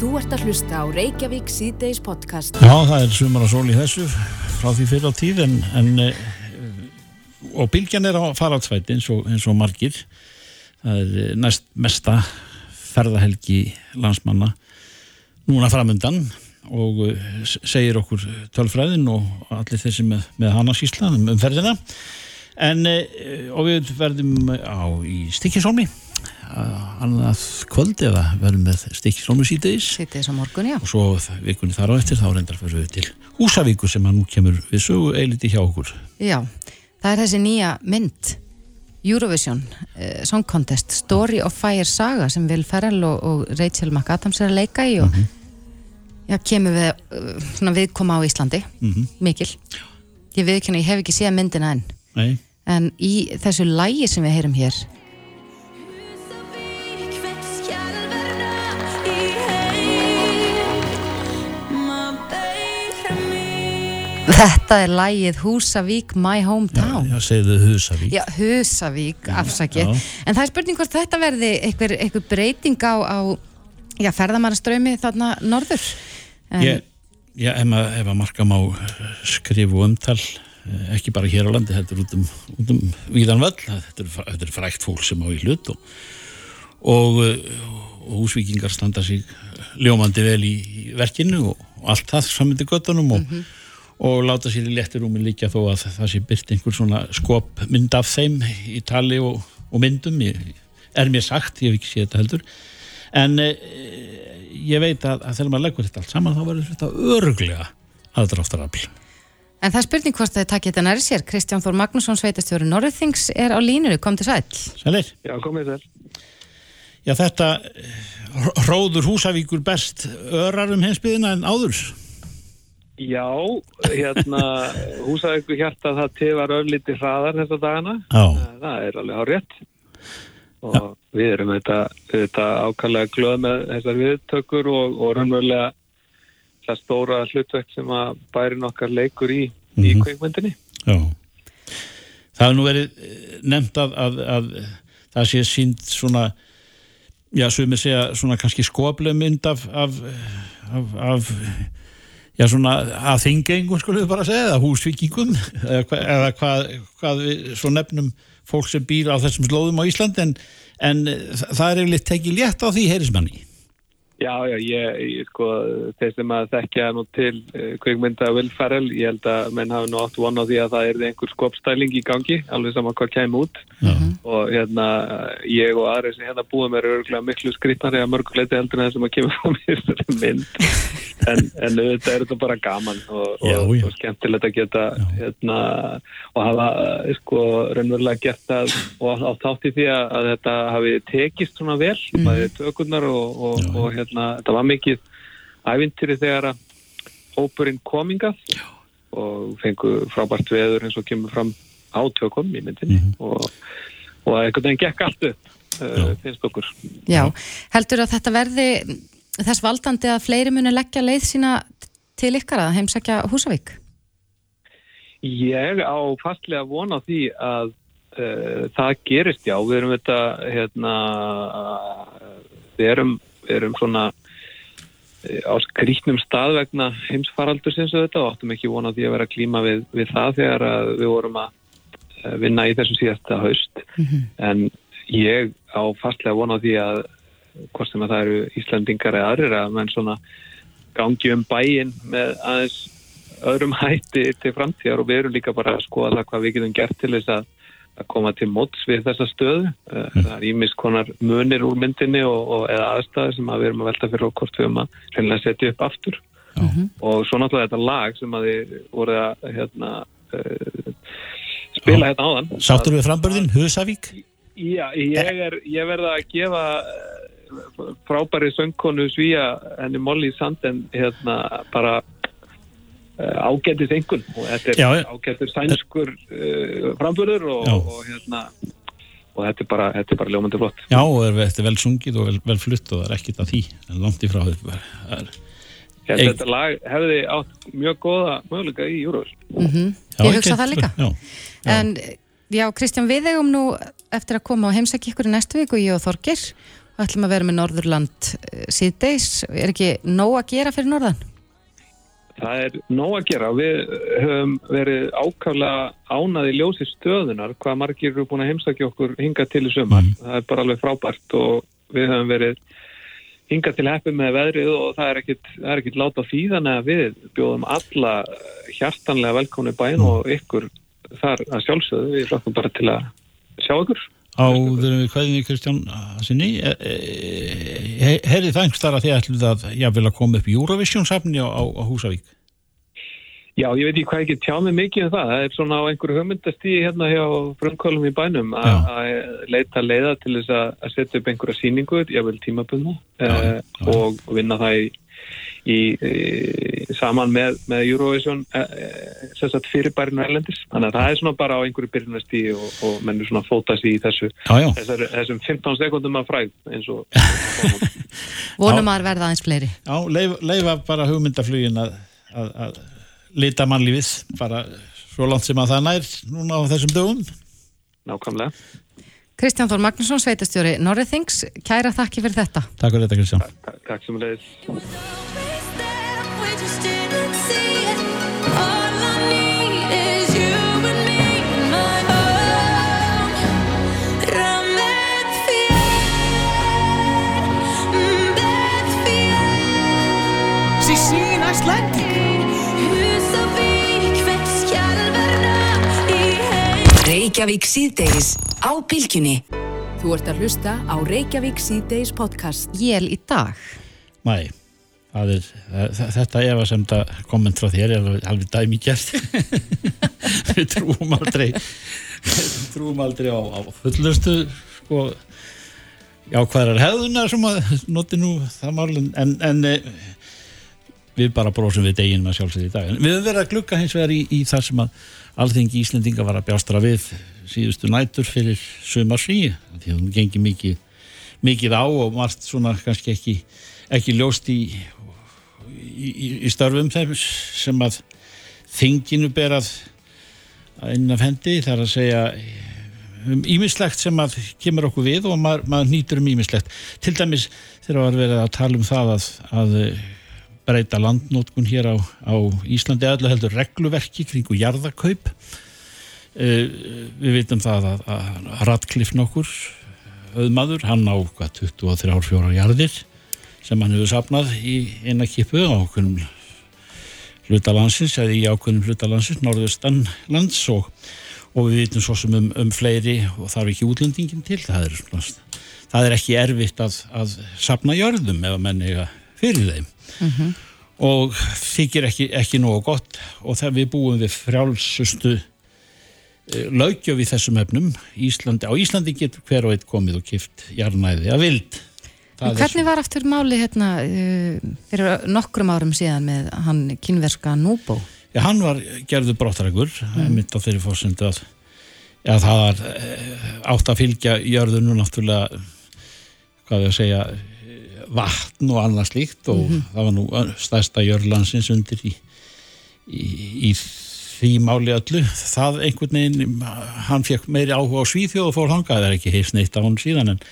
Þú ert að hlusta á Reykjavík síðdeis podcast. Já, það er sumar og sól í þessu frá því fyrir á tíð en, en eh, og bylgjan er á faratsvæti eins eins og margir. Það er eh, næst mesta ferðahelgi landsmanna núna framundan og eh, segir okkur tölfræðin og allir þessi með, með hana sísla um ferðina. En og við verðum á í Stikkisólmi annað kvöld eða verðum með Stikkisólmi síðdeis Sýtti þess á morgun, já. og svo vikunni þar á eftir þá reyndar fyrir við til Húsavíkur sem að nú kemur við sögu eiliti hjá okkur. Já, það er þessi nýja mynd Eurovision uh, Song Contest Story of Fire Saga sem Will Ferrell og, og Rachel McAdams er að leika í og já, kemur við uh, svona viðkoma á Íslandi Mhm. mikil. Ég viðkynna, ég hef ekki séð myndina enn. Nei, en í þessu lægi sem við heyrum hér þetta er lægið Húsavík My Hometown já, segðu Húsavík Já, Husavík, afsakið. Já. En það er spurning hvort þetta verði einhver, einhver breyting á, á já, ferðamannaströmi þarna norður. En, Ég, já, ef, að marka má skrifu umtal eh, ekki bara hér á landi, þetta er út um, út um víðan völl, þetta er, þetta er frækt fólk sem á í hlut og, og, eh, og húsvíkingar standa sig ljómandi vel í, í verkinu og, allt það samindi göttunum og, og láta sér í léttirúmi líka þó að það sé byrt einhver svona skop mynd af þeim í tali og, og myndum ég, er mér sagt, ég hef ekki séð þetta heldur en e, ég veit að, að þegar maður leggur þetta allt saman þá verður þetta öruglega aðdráttarafl en það er spurning hvort það takk þetta nærið sér. Kristján Þór Magnússon, sveitastjóri Norðurþings, er á línuru, kom til sæl. Sælir? Já, komið þér. Já, þetta eh, hróður Húsavíkur best örar um heimsbyðina en áður Já, hérna, húsavíku hjarta það tifar örlítið hraðar þessa dagana. Já, Það er alveg á rétt. Og við erum þetta, þetta ákallega glöð með þessar viðtökur og, og raunverulega það stóra hlutverk sem að bærin okkar leikur í, í Mhm. kveikmyndinni. já Það hefur nú verið eh, nefnt að, að, að það sé sínt svona já, sumir segja svona kannski skoplega mynd af af, af, af já, svona að þingengum skulum við bara segja, eða húsvíkingum eða, eða hvað, hvað við svo nefnum fólk sem býr á þessum slóðum á Íslandi en, en þa- það er yfirleitt tekið létt á því heyrismanni Já, já, ég, ég sko, þeir sem að þekkja nú til uh, kveikmynda Will Ferrell, ég held að menn hafi nú átt von á því að það er einhver skopstæling í gangi, alveg saman hvað kemur út. Já, og hérna ég og aðri sem hérna búum er örgulega miklu skrýtnari að mörguleiti heldur en það sem að kemur frá mér þessari mynd en, en auðvitað er þetta bara gaman og, Já, og, og skemmtilegt að geta hérna, og hafa eh, sko raunverulega gert það og á þátt í því að, að þetta hafi tekist svona vel, mm. tökurnar og, og, Já. Hérna, þetta var mikið ævintýri þegar að hópurinn komingað og fengu frábært veður eins og kemur fram á tökum í myndinni. Mhm. og, og einhvern veginn gekk allt upp uh, finnst okkur. Já, heldur að þetta verði þess valdandi að fleiri muni leggja leið sína til ykkar að heimsækja Húsavík? Ég á fastlega von á því að uh, það gerist. Já, við erum þetta hérna við erum, erum svona eh, á skrýtnum stað vegna heimsfaraldur sinns og þetta og áttum ekki von á því að vera klíma við, við það þegar við vorum að eh, vinna í þessum síðasta haust. En ég á fastlega von á því að hvort sem að það eru Íslandingar eða aðrir að menn svona gangi um bæinn með aðeins öðrum hætti til framtíðar og við erum líka bara að skoða það hvað við getum gert til þess að, að koma til móts við þessa stöðu. Mm. Það er ímis konar munir úr myndinni og, og eða aðstæði sem að við erum að velta fyrir okkur við um að reynilega setja upp aftur. Og svo náttúrulega þetta lag sem að þið voru að hérna, uh, spila hérna áðan. Sáttur við frambörðin, Húsavík Já, ég, er, ég verða að gefa eh, frábæri söngkonu svíja henni Molly Sanden hérna bara uh, ágættis engun og þetta er Já, ágættur sænskur uh, framförður og, Já. og hérna og þetta er bara, þetta er bara ljómandi flott. Já, og er, þetta er vel sungið og vel, vel flutt og það er ekkit að því, en langt í frá þetta það Ég- þetta lag hefði átt mjög góða möguleika í Júruður Mm já, Ég hugsa það líka. Já, Já. En já, Kristján, við eigum nú eftir að koma og heimsækja ykkur í næstu viku, ég og Þorgir, ætlum að vera með Norðurland eh, síðdeis, er ekki nóg að gera fyrir Norðan? Það er nóg að gera. Við höfum verið ákaflega ánaði ljósi stöðunar hvað margir eru búin að heimstakja okkur hinga til í sömar. Mhm. Það er bara alveg frábært og við höfum verið hinga til heppi með veðrið og það er ekkit, það er ekkit láta þannig að við bjóðum alla hjartanlega velkomni bæn og ykkur þar að sjálfsögðu. Við hlokkum bara til að sjá ykkur. Áður við hvaðinni Kristján sinni heyrði það einhvers þar að þið ætluð að jáfnvel að koma upp Eurovision safni á, á, á Húsavík? Já, ég veit ekki hvað ekki tjá mig mikið um það. Það er svona á einhverju hugmyndastíði hérna hjá frumkvölum í bænum að að leita leiða til þess að setja upp einhverja síningu, vil tímabunna eh, og vinna það í, í, í saman með, með Eurovision sem sagt fyrirbærinu erlendis. Þannig að það er svona bara á einhverju byrjunastíði og, og mennur svona fótast í þessu, Já, já, þessar, þessum 15 sekundum af fræð eins og Vonum að verða aðeins fleiri. já leif, leifa bara hugmyndaflugin að, að, að lita mannlífið bara svo langt sem að það nær núna á þessum dögum nákvæmlega. Kristján Þór Magnússon, sveitastjóri Norðurþings, kæra þakki fyrir þetta. Takk fyrir þetta Kristján Takk, takk sem leiðis. Reykjavík síðdeis á bylgjunni. Þú ert að hlusta á Reykjavík síðdeis podcast. Jél í dag. Mæ, er, þetta efasemda komment frá þér er alveg- dæmi gert. Við trúum aldrei við trúum aldrei á, á fullurstu sko. Jákvæðar hefðunar sem að noti nú það málun en, en eh, við bara brósum við deginum að sjálfsögði í dag. En við höfum verið að glugga hins vegar í, í það sem að alþengi Íslendinga var að bjástra við síðustu nætur fyrir sumarsfrí því að hún gengi mikið mikið á og margt svona kannski ekki, ekki ljóst í, í, í- í störfum þeim sem að þinginu ber að inn af hendi þar að segja um ímislegt sem að kemur okkur við og maður, maður nýtur um ímislegt til dæmis þegar var verið að tala um það að, að eh, breyta landnótkun hér á, á Íslandi öllu heldur regluverki kringu jarðakaup. Uh, við vitum það að, að Radcliffe nokkur auðmaður, hann á hvað, 23 fjórar jarðir sem hann hefur sapnað í eina kipu á okkur hlutalansins eða í ákveðnum hlutalansins, norðustan lands og, og við vitum svo sem um, um fleiri og þarf ekki útlendingin til það er, það er ekki erfitt að, að sapna jörðum ef að menn eiga fyrir þeim. Og þykir ekki, ekki nógu gott og þegar við búum við frjálsustu lögjöf í þessum efnum. Íslandi, á Íslandi getur hver og einn komið og kipt jarnæði að vild hvernig var aftur máli hérna uh, fyrir nokkrum árum síðan með hann kynverska Núbó? Já, hann var gerður brottrækur mm. mynd á þeirri fórsendu að já, það var eh, átt að fylgja jörðunu náttúrulega hvað við að segja eh, vatn og annað slíkt og það var nú stærsta jörðlansins undir í, í, í því máli öllu það einhvern veginn, hann fekk meiri áhuga á Svíþjóð og fór þangað, það er ekki heist neitt á hann síðan en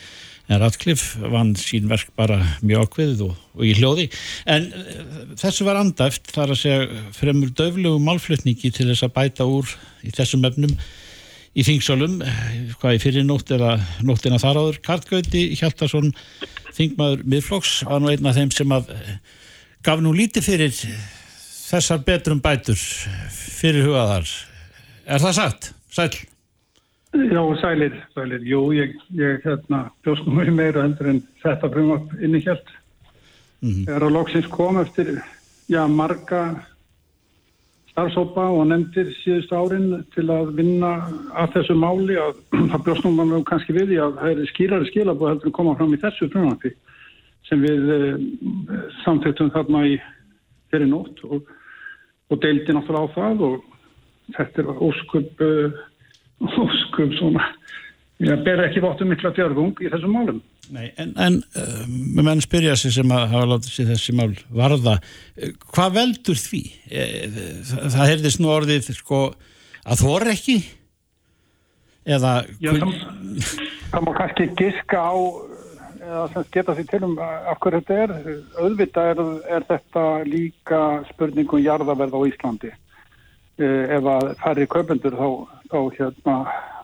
en Radcliffe vann sín verk bara mjög ákveðið og, og í hljóði en eh, þessu var andæft þar að segja fremur döflegu málflutningi til þess að bæta úr í þessum efnum í þingsölum hvað í fyrir nótt eða nóttina þar áður Karl Gauti Hjaltarsson þingmaður miðflokks var nú einn af þeim sem að eh, gaf nú lítið fyrir þessar betrum bætur fyrir hugaðar er það sagt? Sæl? Já, sælir, sælir. Jú, ég, ég hérna, nú mér meira heldur en þetta frumvarp inni hjælt. Þegar að loksins kom eftir, já, marga starfsópa og nefndir síðust árin til að vinna að þessu máli að það bjóst nú mann kannski við því að það er skýrari skilabóð heldur en koma fram í þessu frumvarpi sem við uh, samþektum þarna í fyrir nótt og, og deildi náttúrulega á það og þetta er óskup uh, óskup svona ég ber ekki vottum mikla djörfung í þessum málum Nei, en, en uh, menn spyrja sig sem að hafa látið sér þessi mál varða, uh, hvað veldur því? Uh, það, það heyrðist nú orðið sko að þor ekki eða Já, það, það má kannski giska á eða sem geta því til um af hverju þetta er. Auðvitað er, er þetta líka spurningum jarðaverð á Íslandi. Eh, Ef að færri kaupendur þá, þá hérna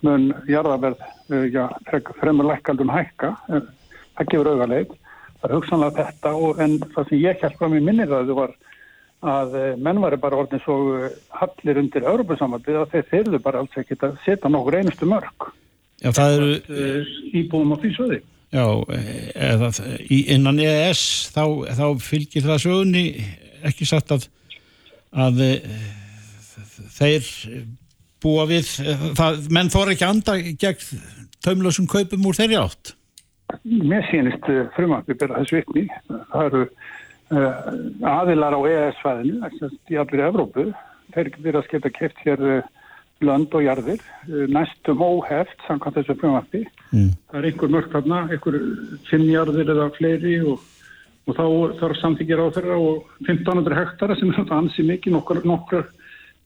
mun jarðaverð eh, fremur lækkaldum hækka. Eh, Það gefur auðvitað Það er hugsanlega þetta og en það sem ég held fram í minni ræðu var að eh, menn var bara orðin svo hallir undir Európa-samvætið að þeir þyrðu bara alls ekki að setja nokkur einustu mörg Já, það eru, íbúðum á því söði. já, eða innan EES þá, þá fylgir það sögunni ekki sagt að, að þeir búa við, það, menn þóra ekki anda gegn taumlausum kaupum úr þeirri átt. Mér sýnist uh, frumvarpi bera þess vikni. Það eru uh, aðilar á EES-fæðinu, í allir Evrópu. Þeir verða að geta keft hér lönd og jarðir, næstum óheft samkvæmt þessu frumvarpi. Mm. Það er einhver mörg þarna, einhver fimm jarðir eða fleiri og, og þá þarf samþykir á þeirra og 1500 hektara sem er þetta ansi mikið, nokkur, nokkur,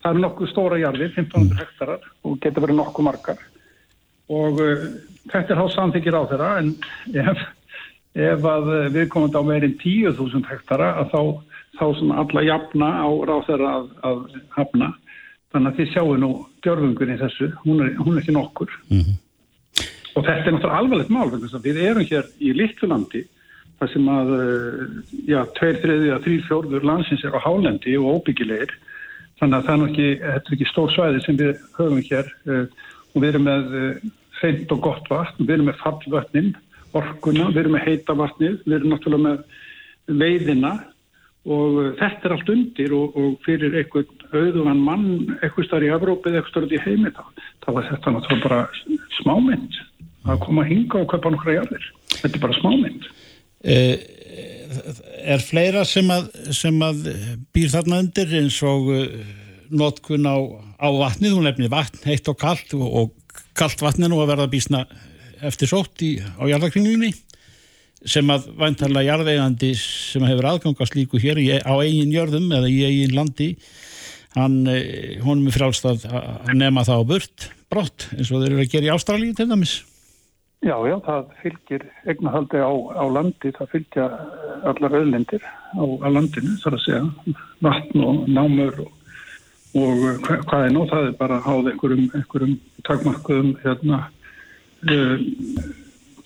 það eru nokkuð stóra jarðir, 1500 hektarar og getur verið nokkuð margar. Og uh, þetta er þá samþykir á þeirra en ef, ef að uh, við komum á meirinn 10.000 hektara að þá, þá svona alla jafna á ráð þeirra að, að hafna. Þannig að þið sjáu nú djörfungur í þessu, hún er, hún er ekki nokkur. Og þetta er náttúrulega alvarlegt mál við erum hér í Littlandi þar sem að uh, já, tveir, þriði að þrý fjórður landsins er á hálendi og óbyggilegir þannig að það er nú ekki, þetta er ekki stór svæði sem við höfum hér uh, og við erum með uh, hreint og gott vatn, við erum með fallvötnin, orkuna, við erum með heita vatnið, við erum náttúrulega með veiðina og þetta er allt undir og, og fyrir einhvern auðugan mann eitthvað starf í Evrópi eða eitthvað starf í heimi þá, þá var þetta náttúrulega bara smámynd að koma að hinga og kaupa nokkra jarðir. Þetta er bara smámynd. Eh, er fleira sem að, sem að býr þarna undir eins og uh, notkun á, á vatnið, hún nefnir vatn heitt og kalt og, og kalt vatn er nú að verða býsna eftir sótt í, á jarðakringlunni sem að væntanlega jarðeigandi sem hefur aðgang að slíku hér í, á eigin jörðum eða í eigin landi hann, eh, honum er frálst að að nema það á burt brott eins og þeir eru að gera í Ástralíu til dæmis Já, já, það fylgir eignahaldi á, á landi, það fylgja eh, allar auðlindir á, á landinu, þar að segja, vatn og námur og, og eh, hva, hvað er nú, það er bara háð einhverjum, einhverjum takmarkuðum, hérna, uh,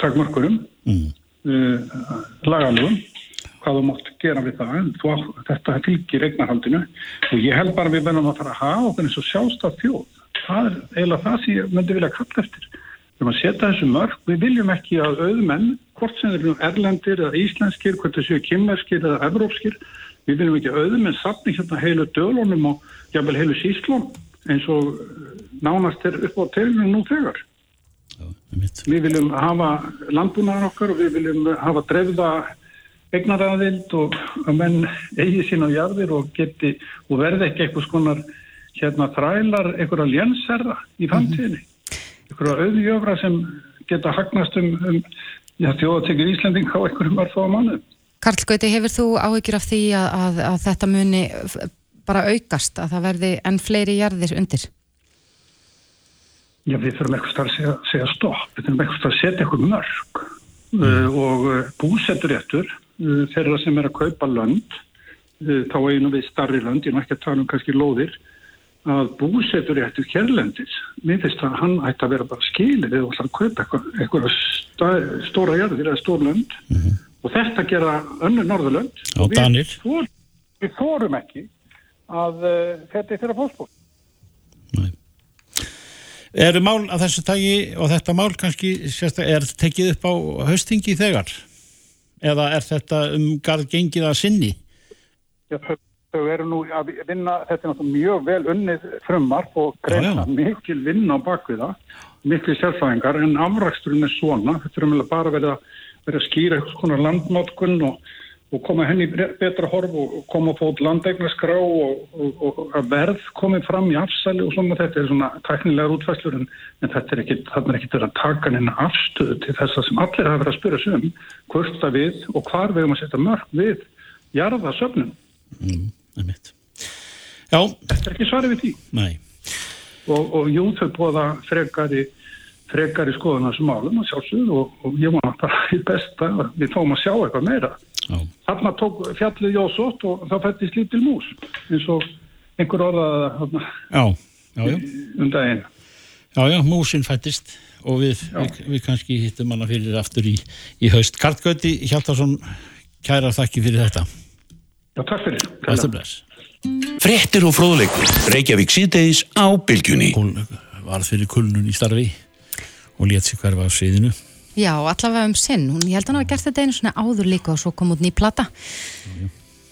takmarkuðum, mm. uh, lagalugum, hvað þú mátt gera við það, en þú, þetta fylgir eignarhaldinu og ég held bara að við verðum að fara að hafa okkur eins og sjálfstað þjóð. Það er eiginlega það sem ég myndi vilja kalla eftir. Erum að setja þessu mörg, við viljum ekki að auðmenn, hvort sem þeir eru erlendir eða íslenskir, hvort þeir séu kymmerskir eða evrópskir, við viljum ekki að auðmenn sapni hérna heilu dölunum og jafnvel heilu síslum eins og eh, nánast er upp á telunum nú þegar. Já. Við viljum hafa landbúnaðar okkar og við viljum hafa dreifða eignaraðild og að menn eigi sín á jarðir og geti og verði ekki eitthvað skonar hérna þrælar einhverja lénsherra í framtíðinni. Einhverja auðjöfra sem geta hagnast um, um já, þjóðatekir Íslanding á einhverjum örfá mánu. Karl Gauti, hefur þú áhyggjur af því að, að, að þetta muni bara aukast, að það verði enn fleiri jarðir undir? Já, við þurfum eitthvað að segja, segja stopp, við þurfum eitthvað að setja eitthvað mörg uh, og uh, búsetturéttur uh, þeirra sem er að kaupa lönd, uh, þá einu við starri lönd, ég er ekki að tala um kannski lóðir, að búsetturéttur hérlendis, mér finnst að hann ætti að vera bara skilir eða að kaupa eitthvað, eitthvað stóra jarðir eða stór lönd og þetta gera önnu norðurlönd og við, þor, við fórum ekki að uh, þetta er þeirra fósbóð. Eru mál af þessu tagi og þetta mál kannski sérsta, er tekið upp á haustingi þegar? Eða er þetta um garð gengið að sinni? Já, þau, þau eru nú að vinna, þetta er náttúrulega mjög vel unnið frumvarp og greina mikil vinna á bakvið það, mikil sérfræðingar, en afraksturinn er svona, þetta er umvel bara verið að, verið að skýra eitthvað konar landnótkun og, og koma henni betra horf og, koma að fót landeignarskrá og, og, og að verð komið fram í afsæli og svona. Þetta er svona tæknilegar útfæslur en, en þetta er ekki, þarna er ekki verið að taka henni afstöðu til þessa sem allir hafa verið að spyrja sig um, hvort að við og hvar við um að setja mörg við jarðasöfnum. Mm, Þetta er ekki svarið við því. nei. Og, og jú, þau bóða frekari, frekar í skoðun af þessum málum og sjálfsögur og, og ég vona bara í besta að við fáum að sjá eitthvað meira. Já, Þarna tók fjallið Jósótt og þá fættist lítil mús eins og einhver orðaða þarna já, já, já. um daginn. Já, já, músin fættist og við, við, við kannski hittum hana fyrir aftur í, í haust. Karl Gauti Hjaltarsson, kæra þakki fyrir þetta. Já, takk fyrir. Bestu bless. Fréttir og fróðleikur. Reykjavík síðdeis á bylgjunni. Hún var fyrir kulnun í starfi og lét sig hverfa af sviðinu. Já, allavega um sinn. Hún, ég held að hann hafa gert þetta einu svona áður líka og svo kom út ný plata.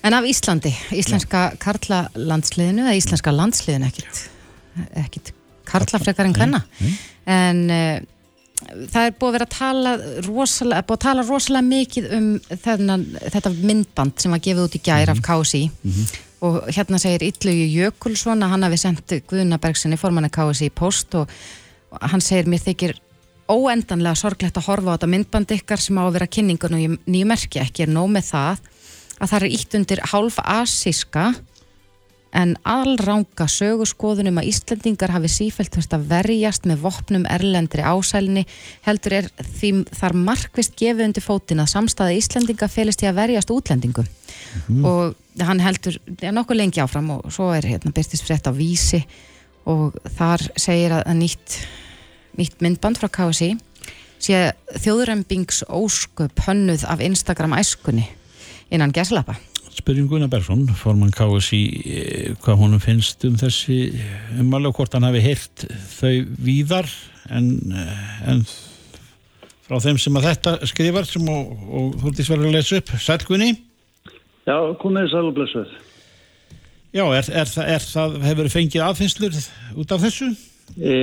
En af Íslandi, íslenska karlalandsliðinu, eða íslenska landsliðinu, ekkit, ekkit karlafrekar en hvenna. En uh, það er búið að vera að tala rosalega, búið að tala rosalega mikið um þennan, þetta myndband sem var gefið út í gær af KSI og hérna segir Illugi Jökulsson að hann hafi sendt Guðnabergsinni formanni KSI í post og hann segir mér þykir óendanlega sorglegt að horfa á þetta myndband ykkar sem á að vera kynningun og nýju merki. Ekki er nóg með það að það er ítt undir hálf asíska en allranga sögurskoðunum að Íslendingar hafi sífælt þurft að verjast með vopnum erlendri ásælni heldur er því þar markvist gefið undir fótinn að samstæða Íslendinga felist í að verjast útlendingum og hann heldur ja, nokkuð lengi áfram og svo er hérna byrtist frétt á vísi og þar segir að, nýtt, nýtt myndband frá KSI sé þjóðrembings ósköp hönnuð af Instagram æskunni innan gerslappa. Spyrjum Gunnar Bergson, formann KSI, eh, hvað honum finnst um þessi umalega hvort hann hafi heyrt þau víðar en, eh, en frá þeim sem að þetta skrifar sem og, og þú ert í sverju að lesa upp. Sælgunni? Já, komið sælblessuð. Já, er, er, það- er það, hefur fengið aðfinnslur út af þessu? E,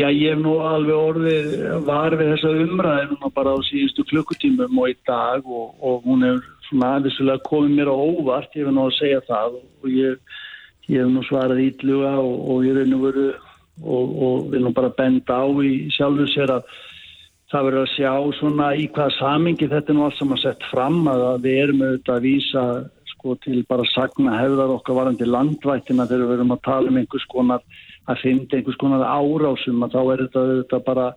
já, ég hef nú alveg orðið var við þessa umræði núna bara á síðustu klukkutímum og í dag og, og hún hefur svona aðvissulega komið mér á óvart, ég hef nú að segja það og ég, ég hef nú svarað ítluga og, og ég hef nú veru og, og vil nú bara benda á í sjálfu sér að það verður að sjá svona í hvaða samingi þetta er nú allt saman sett fram að að við erum auðvitað að vísa sko til bara sagna hefðar okkar varandi landvættina þegar við verum að tala um einhvers konar að finna einhvers konar árásum að þá er þetta, þetta bara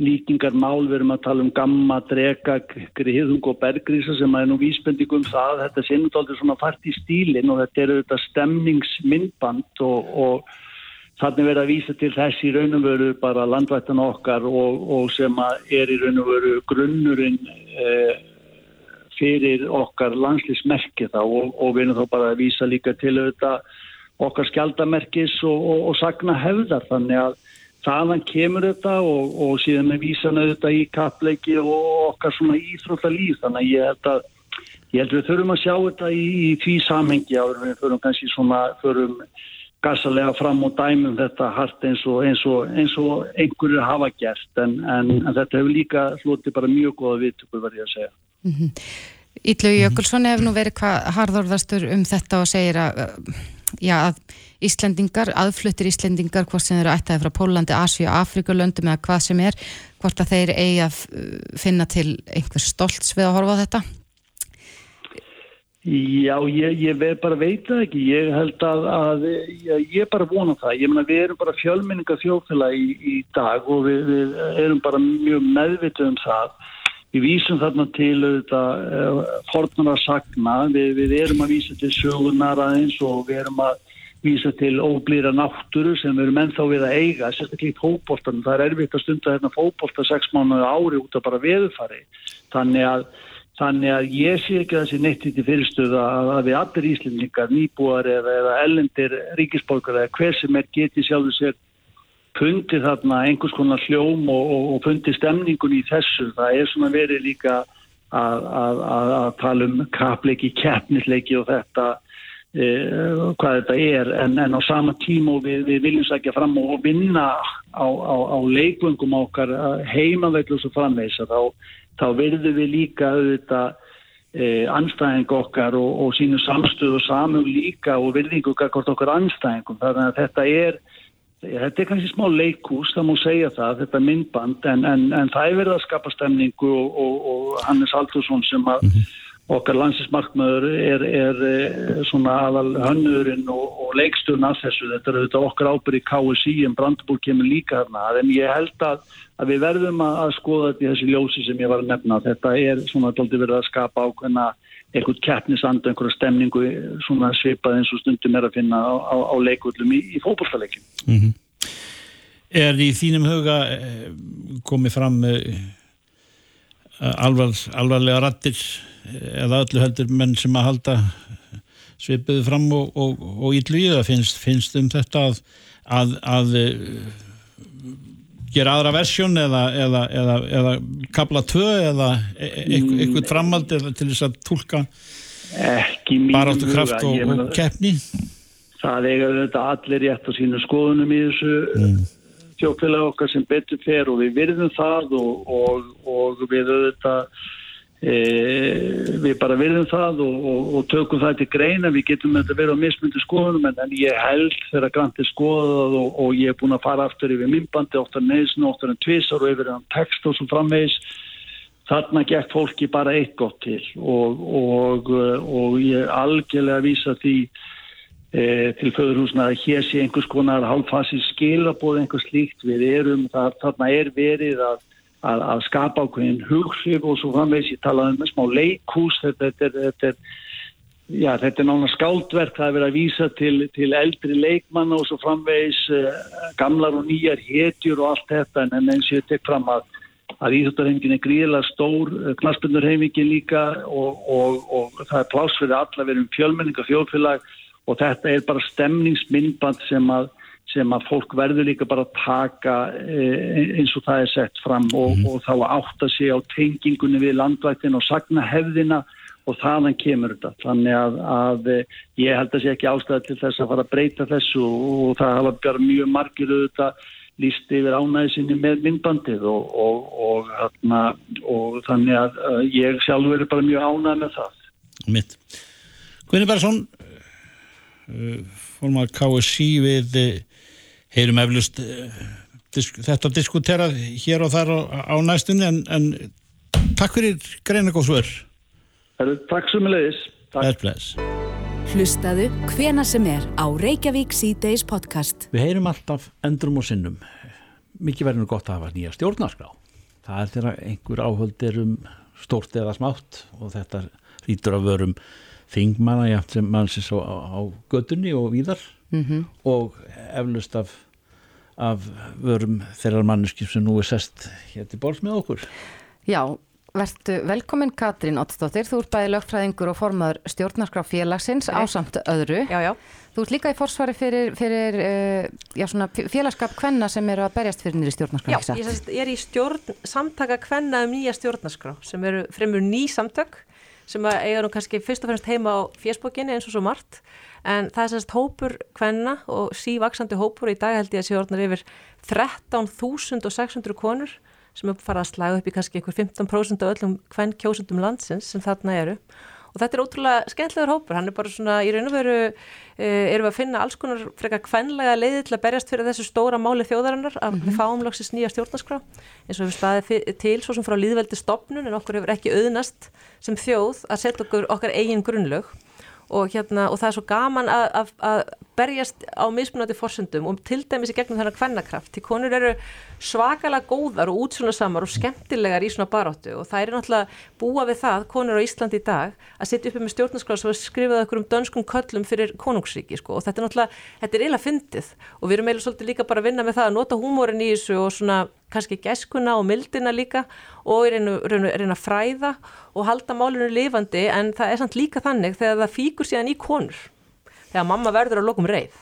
líkingar mál, við erum að tala um gamma, drega, griðung og bergrísa sem er nú vísbending um það þetta sé nú aldrei svona fart í stílin og þetta er auðvitað stemningsmyndband og, og þannig verið að vísa til þess í raun og veru bara landvættan okkar og, og sem er í raun og veru grunnurinn eh, fyrir okkar landslýsmerki þá og, og við erum þá bara að vísa líka til auðvitað okkar skjaldamerkis og sagna hefðar þannig að þaðan kemur þetta og, og síðan er vísan auðvitað í kappleiki og okkar svona íþróttalíf þannig að ég held að ég held við þurfum að sjá þetta í, í því samhengi áður við þurfum kannski svona þurfum gassalega fram og dæmum þetta hart eins og, eins og, eins og einhverju hafa gert en, en, en þetta hefur líka flotið bara mjög góða viðtökur verði að segja. Ítlu Jökulsson hefur nú verið hvað harðorðastur um þetta og segir að, já, að Íslendingar, aðfluttir Íslendingar, hvort sem eru ættaði frá Pólandi, Asíu, Afrikulöndum eða hvað sem er, hvort að þeir eigi að uh, finna til einhver stolts við að horfa á þetta? Já, ég, ég bara veit það ekki. Ég held að, að ég, ég bara vona það. Ég meina við erum bara fjölmenninga þjóðfélag í, í dag og við, við erum bara mjög meðvituð um það. Við vísum þarna til auðvitað uh, fornara sagna. Við, við erum að vísa til sögunar aðeins og við erum að vísa til óblýra náttúru sem við erum ennþá við að eiga, sérstaklega í fótboltan. Það er erfitt að stunda hérna fótbolta sex mánuði ári út af bara veðufari. Þannig að Þannig að ég sé ekki þessi neitt í fyrirstöðu að við allir íslendingar, nýbúar eða, eða ellendir ríkisborgar eða hver sem er geti sjálfur sér fundið þarna einhvers konar hljóm og, og, og fundið stemningun í þessu. Það er svona verið líka að, að, að, að tala um kapleiki, keppnisleiki og þetta, e, hvað þetta er. En, en á sama tíma og við, við viljum sækja fram og vinna á, á, á leikvöngum okkar heimavellu og svo framveisa þá þá verðum við líka auðvitað eh, anstæðing okkar og, og sínu samstöð og samum líka og virðingu hvort okkar anstæðingum. Þannig að þetta er, þetta er kannski smá leikús, það má segja það, þetta myndband, en, en, en það er verið að skapa stemningu og, og, og Hannes Haldursson sem að okkar landsinsmarkmaður er, er eh, svona aðal hönnurinn og, og leiksturinn af þessu. Þetta er auðvitað okkar ábyrði KSI en Brandbúr kemur líka þarna. En ég held að, að við verðum að, að skoða þetta í þessi ljósi sem ég var að nefna. Þetta er svona dálítið verið að skapa ákveðna einhvern keppnisand, einhverja stemningu svona svipað eins og stundum er að finna á, á, á leikullum í, í fótballtaleikjum. Er í þínum huga eh, komið fram eh, alvar, alvarlega rattir eh, eða öllu heldur menn sem að halda svipuðu fram og, og, og í tlýða finnst, finnst um þetta að, að, að eh, gera aðra versjón eða, eða, eða, eða kapla tvö eða e- e- eitthvað framhald eða til þess að tólka baráttu kraft og, og keppni? Það eiga þetta allir rétt á sínu skoðunum í þessu mm. þjókfélag okkar sem betur fer og við virðum það og, og, og við auðvitað við bara virðum það og, og, og tökum það til greina. Við getum þetta verið á mismundi skoðunum en, ég held þegar Grant er skoðað og, og ég er búin að fara aftur yfir myndbandi oftar neðsinn, oftar en tvisar og yfir hann text og svo framvegis þarna gekk fólki bara eitt gott til. Og, ég algjörlega vísa því e, til föðurhúsna að hér sé einhvers konar hálfasi skilabóð einhvers slíkt. Við erum, það, þarna er verið að, að, að skapa ákveðin hughrif og svo framvegs ég talaði um smá leikhús þetta, þetta, þetta Já, þetta er nána skáldverk, það er verið að vísa til, til eldri leikmanna og svo framvegis uh, gamlar og nýjar hetjur og allt þetta. En, eins og ég tek fram að, að íþjóttarheimingin er gríðilega stór, uh, knaspundurheimingin líka og, og, og það er pláss fyrir alla, við erum fjölmenninga þjóðfélag og þetta er bara stemningsmyndband sem að, sem að fólk verður líka bara að taka eh, eins og það er sett fram og, og þá að átta sig á tengingunni við landvættin og sagna hefðina og þaðan kemur þetta. Þannig að, að eh, ég held að sé ekki ástæða til þess að fara að breyta þessu og það hafa bara mjög margir auðvitað líst yfir ánæði sinni með myndbandið og, og, og, þannig að uh, ég sjálfur er bara mjög ánæði með það. mitt. Guðni Bergson uh, formar KSI við heyrum eflust uh, disk, þetta diskuterað hér og þar á, á næstunni en, en takk fyrir greina góð svör Takk sem bless. Hlustaðu hvena sem er á Reykjavík C-Days podcast. Við heyrum alltaf endrum og sinnum. Mikið verður nú gott að hafa nýja stjórnarskrá. Það er þegar einhver áhöld er um stórt eða smátt og þetta rýtur af vörum þingmanna jafn sem mannsins á, á, á gödunni og víðar Mhm. og eflust af, af vörum þeirrar manneski sem nú er sest hér til borðs með okkur Já, verðtu velkomin Katrín Ottsdóttir, þú ert bæði lögfræðingur og formaður stjórnarskrá félagsins ásamt öðru. Já, já. Þú ert líka í forsvari fyrir, fyrir uh, já, svona félagskap kvenna sem eru að berjast fyrir nýri stjórnarskrá, Já, ég sest, er í stjórn samtaka kvenna um nýja stjórnarskrá sem eru fremur ný samtök sem að eiga nú kannski fyrst og fremst heima á fésbókinni eins og svo margt en það er sérst hópur kvenna og sívaksandi hópur í dag held ég að sé orðnar yfir 13.600 konur sem farið að slaga upp í kannski einhver 15% af öllum kvenn kjósundum landsins sem þarna eru. Og þetta er ótrúlega skemmtilegur hópur, hann er bara svona í raun og veru uh, erum við að finna alls konar frekar kvenlega leiði til að berjast fyrir þessu stóra máli þjóðarinnar að við fáum loksins nýja stjórnarskrá. Eins og við staðið til svo sem frá líðveldi stopnun en okkur hefur ekki auðnast sem þjóð að setja okkur okkar eigin grunnlög og, hérna, og það er svo gaman að, að, að berjast á mismunandi forsendum og til dæmis í gegnum þennan kvennakraft því konur eru svakalega góðar og útsjónasamar og skemmtilegar í svona baráttu og það er náttúrulega búa við það konur á Íslandi í dag að setja uppi með stjórnarskrá sem var skrifað okkur um dönskum köllum fyrir konungsríki sko. og þetta er náttúrulega, þetta er eiginlega fyndið og við erum eiginlega svolítið líka bara að vinna með það að nota húmórin í þessu og svona kannski gæskuna og mildina líka og reyna, fræða og halda málinu lifandi en það er samt líka þannig þegar það fíkur síðan í konur þegar mamma verður að lokum reið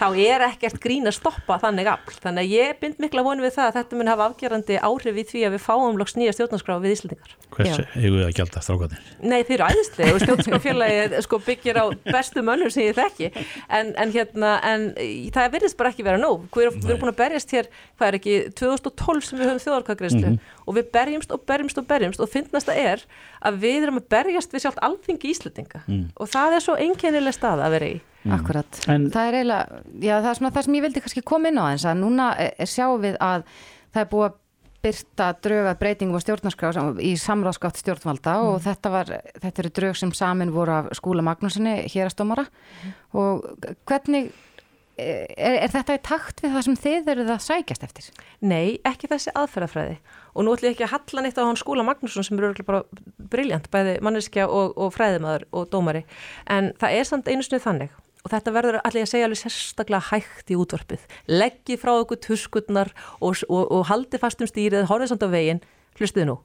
þá er ekkert grín að stoppa þannig afl þannig að ég bind mikla vonu við það að þetta mun hafa afgerandi áhrif í því að við fáum loks nýja stjórnarskrá við Íslandingar Hvers eigum við að gælda strákanir? Nei, þeir eru æðislega og stjórnskapfélagi sko, byggir á bestu mönnum sem ég þekki en, en hérna, en það verðist bara ekki vera nóg. Við erum, við erum búin að berjast hér, hvað er ekki, 2012 sem við höfum þjóðarkagreyslu Mhm. og við berjumst og berjumst og berjumst og finnast það er að við erum að berjast við sjálft alþingi Íslandinga Mm. og það er svo einkennileg stað að vera í. Akkurat. Það er eiginlega, já það er svona það sem ég vildi kannski koma inn á eins að núna er, er sjáum við að það er búið að byrta drög að breytingum á stjórnarskrá sem- í samráðskátt stjórnvalda og Mm. þetta var, þetta eru drög sem samin voru af skúla Magnúsinni hérastómara Mm. og hvernig er, er þetta í takt við það sem þið eruð að sækjast eftir? Nei, ekki þessi aðferðafræði og nú ætlum ég ekki að halla neitt á hann skúla Magnússon sem eru örugglega bara briljant, bæði manneskja og, og fræðimaður og dómari en það er samt einu snið þannig og þetta verður allir að segja alveg sérstaklega hægt í útvarpið. Leggið frá okkur tuskutnar og, og, og haldið fast um stýrið, horfið samt á veginn. Hlustuðu nú,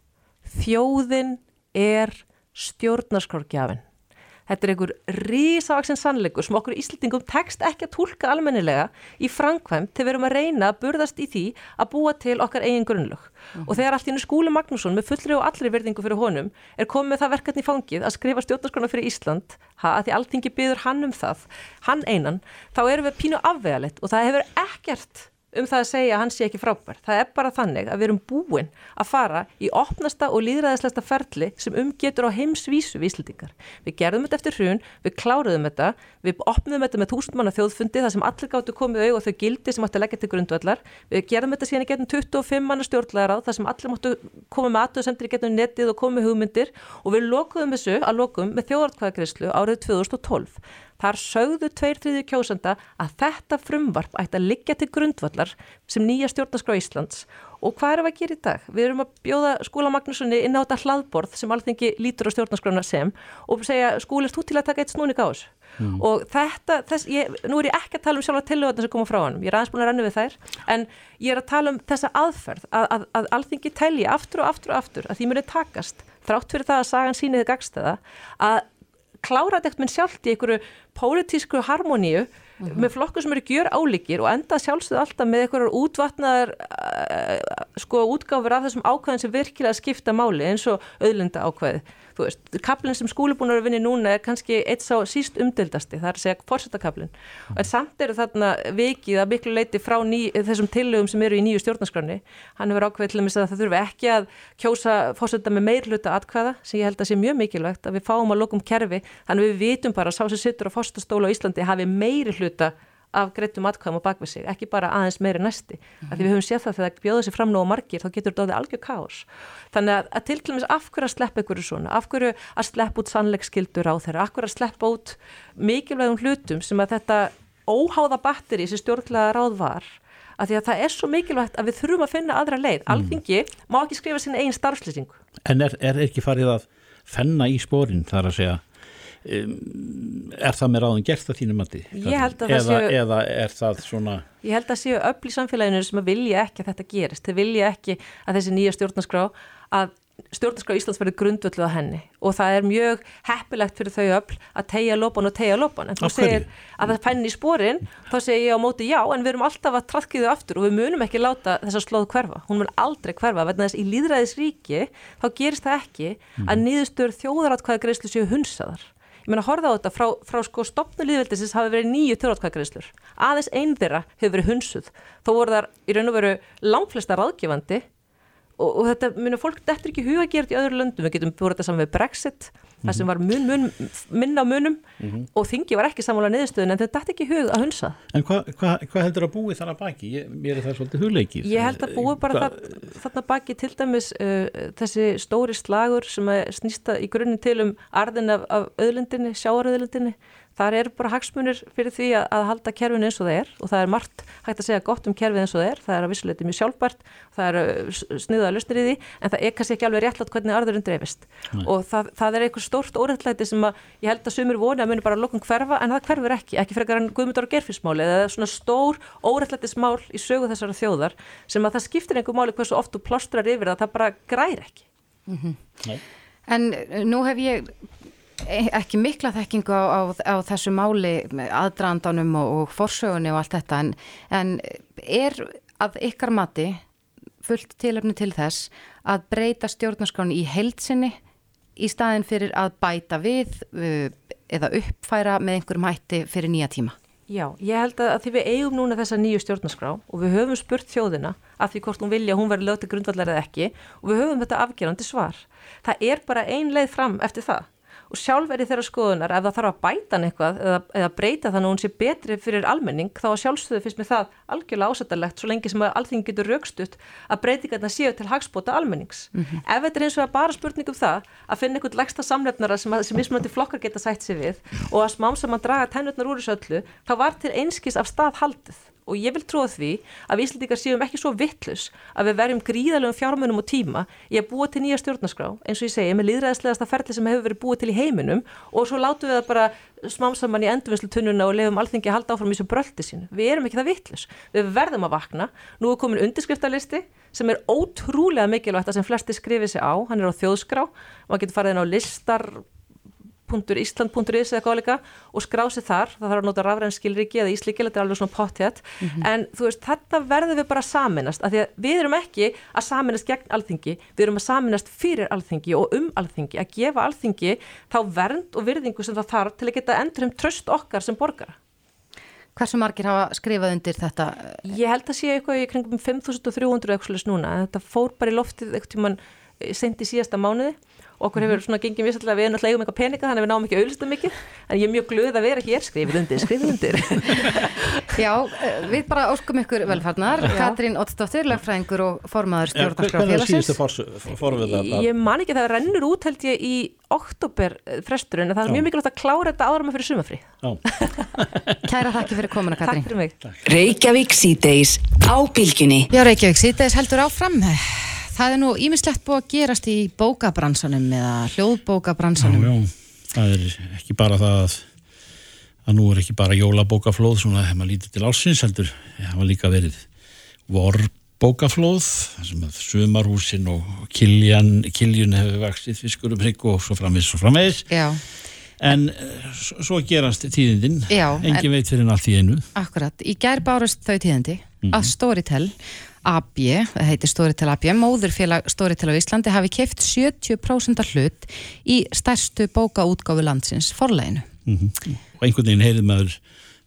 þjóðin er stjórnarskrárgjafin Þetta er einhver rísavaksinn sannleikur sem okkur Íslandingum tekst ekki að tólka almennilega í framkvæmt til við erum að reyna að burðast í því að búa til okkar eigin grunnlög. Og þegar allt í hennu skúli Magnússon með fullri og allri verðingu fyrir honum er komið það verkefni í fangið að skrifa stjórnarskona fyrir Ísland, ha, að því alltingi byður hann um það, hann einan, þá erum við pínu afvegalett og það hefur ekkert um það að segja að hann sé ekki frábær. Það er bara þannig að við erum búin að fara í opnasta og líðræðislegsta ferli sem umgetur á heimsvísu við Íslandingar. Við gerðum þetta eftir hrun, við kláruðum þetta, við opnum þetta með þúsundmanna þjóðfundi þar sem allir gáttu komið auð og þau gildi sem átti að leggja til grundvallar. Við gerðum þetta síðan í getum 25 manna stjórnlegar á þar sem allir máttu koma með aðtöðsendir í getum netið og koma með hugmyndir og við lokuðum þessu að lokum með þjóðartkvæðagreyslu árið 2012. Þar sögðu tveir þriðju kjósanda að þetta frumvarp ætti að liggja til grundvallar sem nýja stjórnarskrá Íslands og hvað erum við að gera í dag? Við erum að bjóða skúla Magnússoni inn á þetta hlaðborð sem alþengi lítur á stjórnarskrána sem og segja er þú til að taka eitt snúning á þessu? Mm. Og þetta, þess, ég, nú er ég ekki að tala um sjálfa tillöðuna sem koma frá hann, ég er aðeins búin að renna við þær, en ég er að tala um þessa aðferð, að, að, að alþingi telji aftur og aftur og aftur, að því muni takast, þrátt fyrir það að sagan síniði gagstæða, að klára þetta minn sjálft í einhverju pólitísku harmoníu með flokkur sem eru gjör álíkir og enda sjálfsögðu alltaf með einhverjar útvatnaðar uh, sko útgáfur af þessum ákvæðin sem virkilega skipta máli eins og auðlinda ákvæði. Þú veist, kaplinn sem skúlibúnar að vinni núna er kannski eitt sá síst umdildasti, það er að segja fórsetakaplinn. En samt eru þarna vikið að miklu leiti frá ný, þessum tillögum sem eru í nýju stjórnarskránni. Hann hefur ákveðið til að það þurfi ekki að kjósa fórseta með meirluta atkvæða sem ég held að sé mjög mikilvægt að við fáum að lokum kerfi þannig við vitum bara að sá sem sittur á fórsetastóla á Íslandi hafi meiri hluta af greitum atkvæðum á bakvið sig, ekki bara aðeins meiri næsti. Mm -hmm. Því við höfum séð það þegar það bjóða sér fram á margir, þá getur þetta orðið algjör káos. Þannig að, að til dæmis af hverju að sleppa einhverju svona, af hverju að sleppa út sannleiksskildur á þeirra, af hverju að sleppa út mikilvægum hlutum sem að þetta óháða batteri sem stjórnlega ráð var, að því að það er svo mikilvægt að við þurfum að finna aðra leið. Alþingi má ekki skrifa sinna einn starfslýsingu. En er, er ekki farið að fenna í spórin þar að segja um, er það með ráðum gert að þínu mati? Eða, eða er það svona Ég held að séu öll í samfélaginu sem að vilja ekki að þetta gerist. Þeir vilja ekki að þessi nýja stjórnarskrá, að stjórnarskrá Íslands verði grundvöldu á henni og það er mjög heppilegt fyrir þau öll að tegja lopan og tegja lopan. En þú segir að það fenni í sporin, þá segir ég á móti já, en við erum alltaf að trafkiðu aftur og við munum ekki láta þessa slóð hverfa. Hún mun aldrei hverfa, vegna þess í líðræðisríki þá gerist það ekki að niðurstöður þjóðaratkvæða greiðslu séu hunsaðar. Ég meina, horfa á þetta frá, frá sko stopnu líðveldisins hafi verið nýju þjóðratkvæðgreislur. Aðeins einn þeirra hefur verið hunsuð. Þó voru þar í raun og veru langflesta ráðgefandi og, og þetta, minna, fólk dettur ekki í huga að gera þetta í öðru löndum. Við getum búið þetta saman við Brexit, það sem var mun, mun, minna munum og þingi var ekki sammála niðurstöðun en þetta dætti ekki hug að hunsa. En hvað hva, hva heldur að búi þar að baki? Ég, mér er það svolítið hugleikið. Ég held að búi bara Hvað- það, þarna baki til dæmis uh, þessi stóri slagur sem að snýsta í grunninn til um arðin af, af öðlindinni, sjáaröðlindinni. Þar eru bara hagsmunir fyrir því að, að halda kerfinu eins og það er og það er margt hægt að segja gott um kerfið eins og það er. Það er að vissuleiti mjög sjálfbært, það er sniðaða lusnir í því en það er kannski ekki alveg réttlátt hvernig arðurinn dreifist. Nei. Og það, það er eitthvað stórt órættlæti sem að ég held að sumir voni að muni bara að lokum hverfa en það hverfur ekki, ekki frekar en Guðmundur og Gerfismáli eða svona stór órættlætismál í sögu þessara þjóðar sem að það skiptir einhver máli hversu oft þú plástrar yfir það, það bara græri ekki. Nei. En uh, nú hef ég ekki mikla þekkingu á, á, á þessu máli með aðdraðandanum og, og forsögunni og allt þetta en, en er að ykkar mati fullt tilöfni til þess að breyta stjórnarskráni í heilsinni í staðin fyrir að bæta við uh, eða uppfæra með einhverjum hætti fyrir nýja tíma? Já, ég held að, því við eigum núna þessa nýju stjórnarskrá og við höfum spurt þjóðina að því hvort hún vilja hún verði lög til grundvallar eða ekki og við höfum þetta afgerandi svar. Það er bara ein leið fram eftir það og sjálf er í þeirra skoðunar ef það þarf að bæta hann eitthvað eða, eða breyta þannig að hún sé betri fyrir almenning þá að sjálfsögðu finnst mér það algjörlega ásættalegt svo lengi sem að alþingi getur raukstutt að breytingarna séu til hagspóta almennings. Ef þetta er eins og bara spurning um það að finna einhvern leggsta samlefnara sem, sem mismunandi flokkar geta sætt sig við og að smám sem að draga tennurnar úr þessu öllu þá var til einskis af stað haldið og ég vil trúa því að við Íslandingar séum ekki svo vittlus að við verjum gríðalegum fjármunum og tíma í að búa til nýja stjórnarskrá eins og ég segi með líðræðislegasta ferli sem hefur verið búið til í heiminum og svo látum við það bara smám saman í endurvinnslu tunnuna og lefum alþingi að halda áfram í þessu bröldi sínu. Við erum ekki það vittlus. Við verðum að vakna. Nú er komin undirskriftalisti sem er ótrúlega mikilvægt að sem flesti skrifið sig á. Hann er á þjóðskrá. Maður getur farið inn á listar .island.is eða hvað líka og skrá sig þar, það þarf að nota rafræn skilriki eða íslíkil, þetta er alveg svona pottjætt en þú veist, þetta verður við bara að saminast af því að við erum ekki að saminast gegn alþingi, við erum að saminast fyrir alþingi og um alþingi, að gefa alþingi þá vernd og virðingu sem það þarf til að geta endur um tröst okkar sem borgara. Hversu margir hafa skrifað undir þetta? Ég held að sé eitthvað í kringum 5300 eitthvað slags núna, þetta fór bara í loftið eitthvað í síðasta mánuði og okkur hefur svona gengið vissallega við erum alltaf eigum eitthvað peninga þannig að við náum ekki auðlistu mikið en ég er mjög glöð að vera hér skrifið undir, skrifið undir Já, eh, við bara óskum ykkur velfarnar. Já. Katrín Ottsdóttir, lögfræðingur og formaður Hvernig stjórnarskrá félagsins. síðustu forvið að Ég man ekki að það rennur út held ég í oktober eh, fresturinn en það er Já. mjög mikilvægt að klára þetta áður með fyrir sumafrí Kæra þakki fyrir komuna, Katrín. Takk fyrir mig Reykjavík síðdeis á bylgjunni. Já, Reykjavík síðdeis heldur áfram. Það er nú ímislegt búið að gerast í bókabransanum eða hljóðbókabransanum. Já, já, það er ekki bara það að, að nú er ekki bara jólabókaflóð svona þegar maður lítið til ársins heldur, það var líka verið vorbókaflóð sem að sumarhúsin og kiljan, kiljun hefur vaksið fiskur um hrygg og svo framvegis og framvegis Já, en eh, svo gerast tíðindin engin en- veit fyrir allt í einu akkurat. Í gær bárust þau tíðandi Mhm. að Storytel AB, það heitir Storytel AB, móðurfélag Storytel á Íslandi hafi keift 70% af hlut í stærstu bókaútgáfu landsins forleginu. mm og einhvern veginn heyrið maður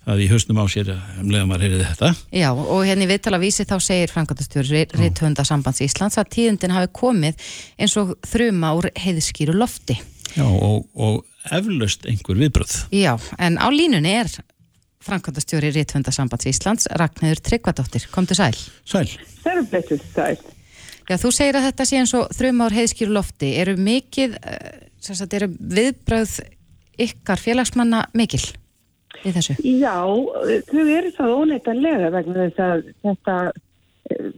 það í hausnum á sér að um leiðum maður heyrið þetta. Já, og hérna í viðtala vísi þá segir framkvæmtastjóri Rithönda sambands Íslands að tíðindin hafi komið eins og þruma úr heiðskýru lofti. Já, og, og eflaust einhver viðbröð Já, en á línunni er framkvæmtastjóri Rithönda sambands Íslands Ragnhildur Tryggvadóttir. Komdu sæl. Sæl. Sæl, sæl. Já, þú segir að þetta sé eins og þruma úr heiðskýru lofti. Eru mikið, eh, sem sagt, eru viðbröð ykkar félagsmanna mikil í þessu? Já, þau eru það óneitanlega vegna þess að þetta, eh,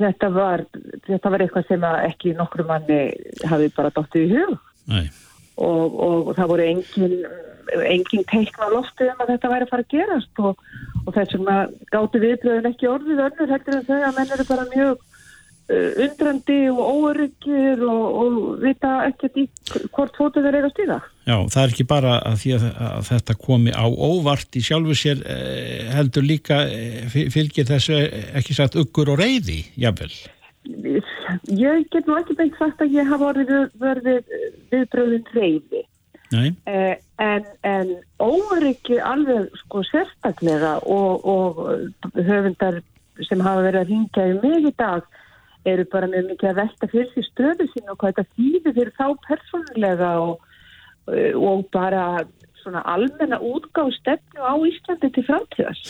þetta, var, þetta var eitthvað sem að ekki nokkru manni hafi bara dottið í hug Nei. og, og það voru engin, engin teikna á lofti um að þetta væri að fara að gerast og, og þess vegna gáttu viðbröðin ekki orðið önnur heldur en þau að menn eru bara mjög uh, undrandi og óöryggir og, og vita ekkert í hvort fótið þeir eiga að stíða. Já, það er ekki bara að því að, að þetta komi á óvart í sjálfu sér eh, heldur líka eh, fyl- fylgir þessu eh, ekki sagt uggur og reyði, jafnvel. Ég get nú ekki beint sagt að ég hafa orðið verið viðbröðin reyði. Eh, en, en óryggi alveg sko sérstaklega og, og höfundar sem hafa verið að ringja í mig í dag eru bara með mikið að velta fyrir því stöðu sín og hvað þetta þýðir fyrir þá persónulega og, eh, og bara svona almenna útgáð stefnu á Íslandi til framtíðas.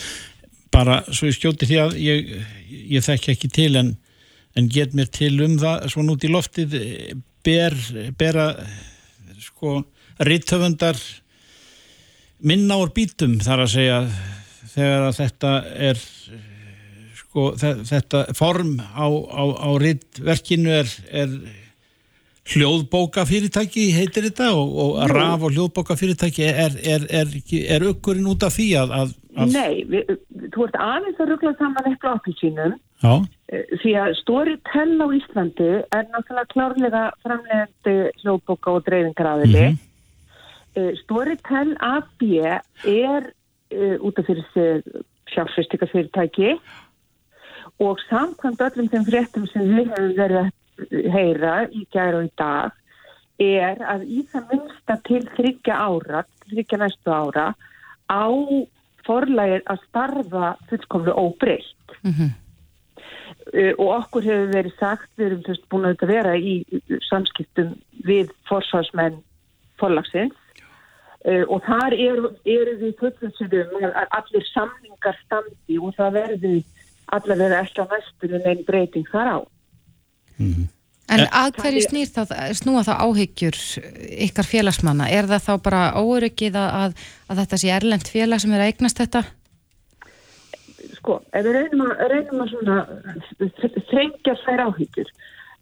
Bara svo ég skjóti því að ég, ég þekki ekki til en, en get mér til um það svona út í loftið eh, ber, bera sko rithöfundar minna úr bítum þar að segja þegar að þetta er sko þe- þetta form á, á, á ritverkinu er, er hljóðbókafyrirtæki heitir þetta og, og raf og hljóðbókafyrirtæki er, er, er, er, er ukkurinn út af því að, að, að Nei, við, þú ert aðeins að ruggla saman eitthvað appilsínum Eh, því að Storytel á Íslandi er náttúrulega klárlega framlegandi hljóðbóka og dreifingaraðili. Mm Mhm. Storytel AB er uh, út af fyrir sig fjárfyrstikafyrirtæki og samkvæmt öllum þeim fréttum sem við hefum verið að heyra í gæra og í dag er að í það minnsta til þryggja ára, þryggja næstu ára á forlægir að starfa fullkomlega óbreytt. Uh, og okkur hefur verið sagt, við erum veist, búin að vera í samskiptum við forsvarsmenn forlagsins uh, og þar eru, eru við fullum að að allir samningar standi og það verði allavega ekki á næstunum einn breyting þar á. En að hverju snýr þá, snúa þá áhyggjur ykkar félagsmanna? Er það þá bara óöryggið að, að, að þetta sé erlend félag sem er að eignast þetta? sko, ef við reynum að, reynum að svona þrengja þær áhyggjur,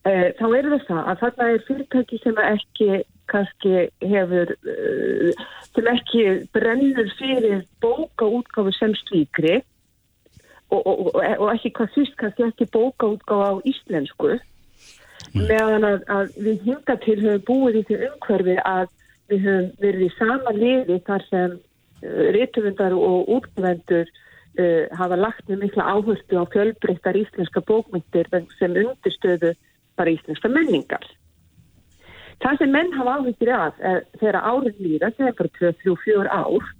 uh, þá er það það að þarna er fyrirtæki sem ekki kannski hefur, uh, sem ekki brennur fyrir bókaútgáfu sem slíkri og, og, og, og ekki hvað fyrst kannski ekki bókaútgáfu á íslensku, meðan að, að við hinga til höfum búið í því umhverfi að við höfum verið í sama liði þar sem uh, rítumundar og útgvendur uh, hafa lagt með mikla áherslu á fjölbreyttar íslenska bókmyndir sem undirstöðu bara íslenska menningar. Það sem menn hafa áhengir af er, þegar árin líra, þegar bara 2-3-4 ár,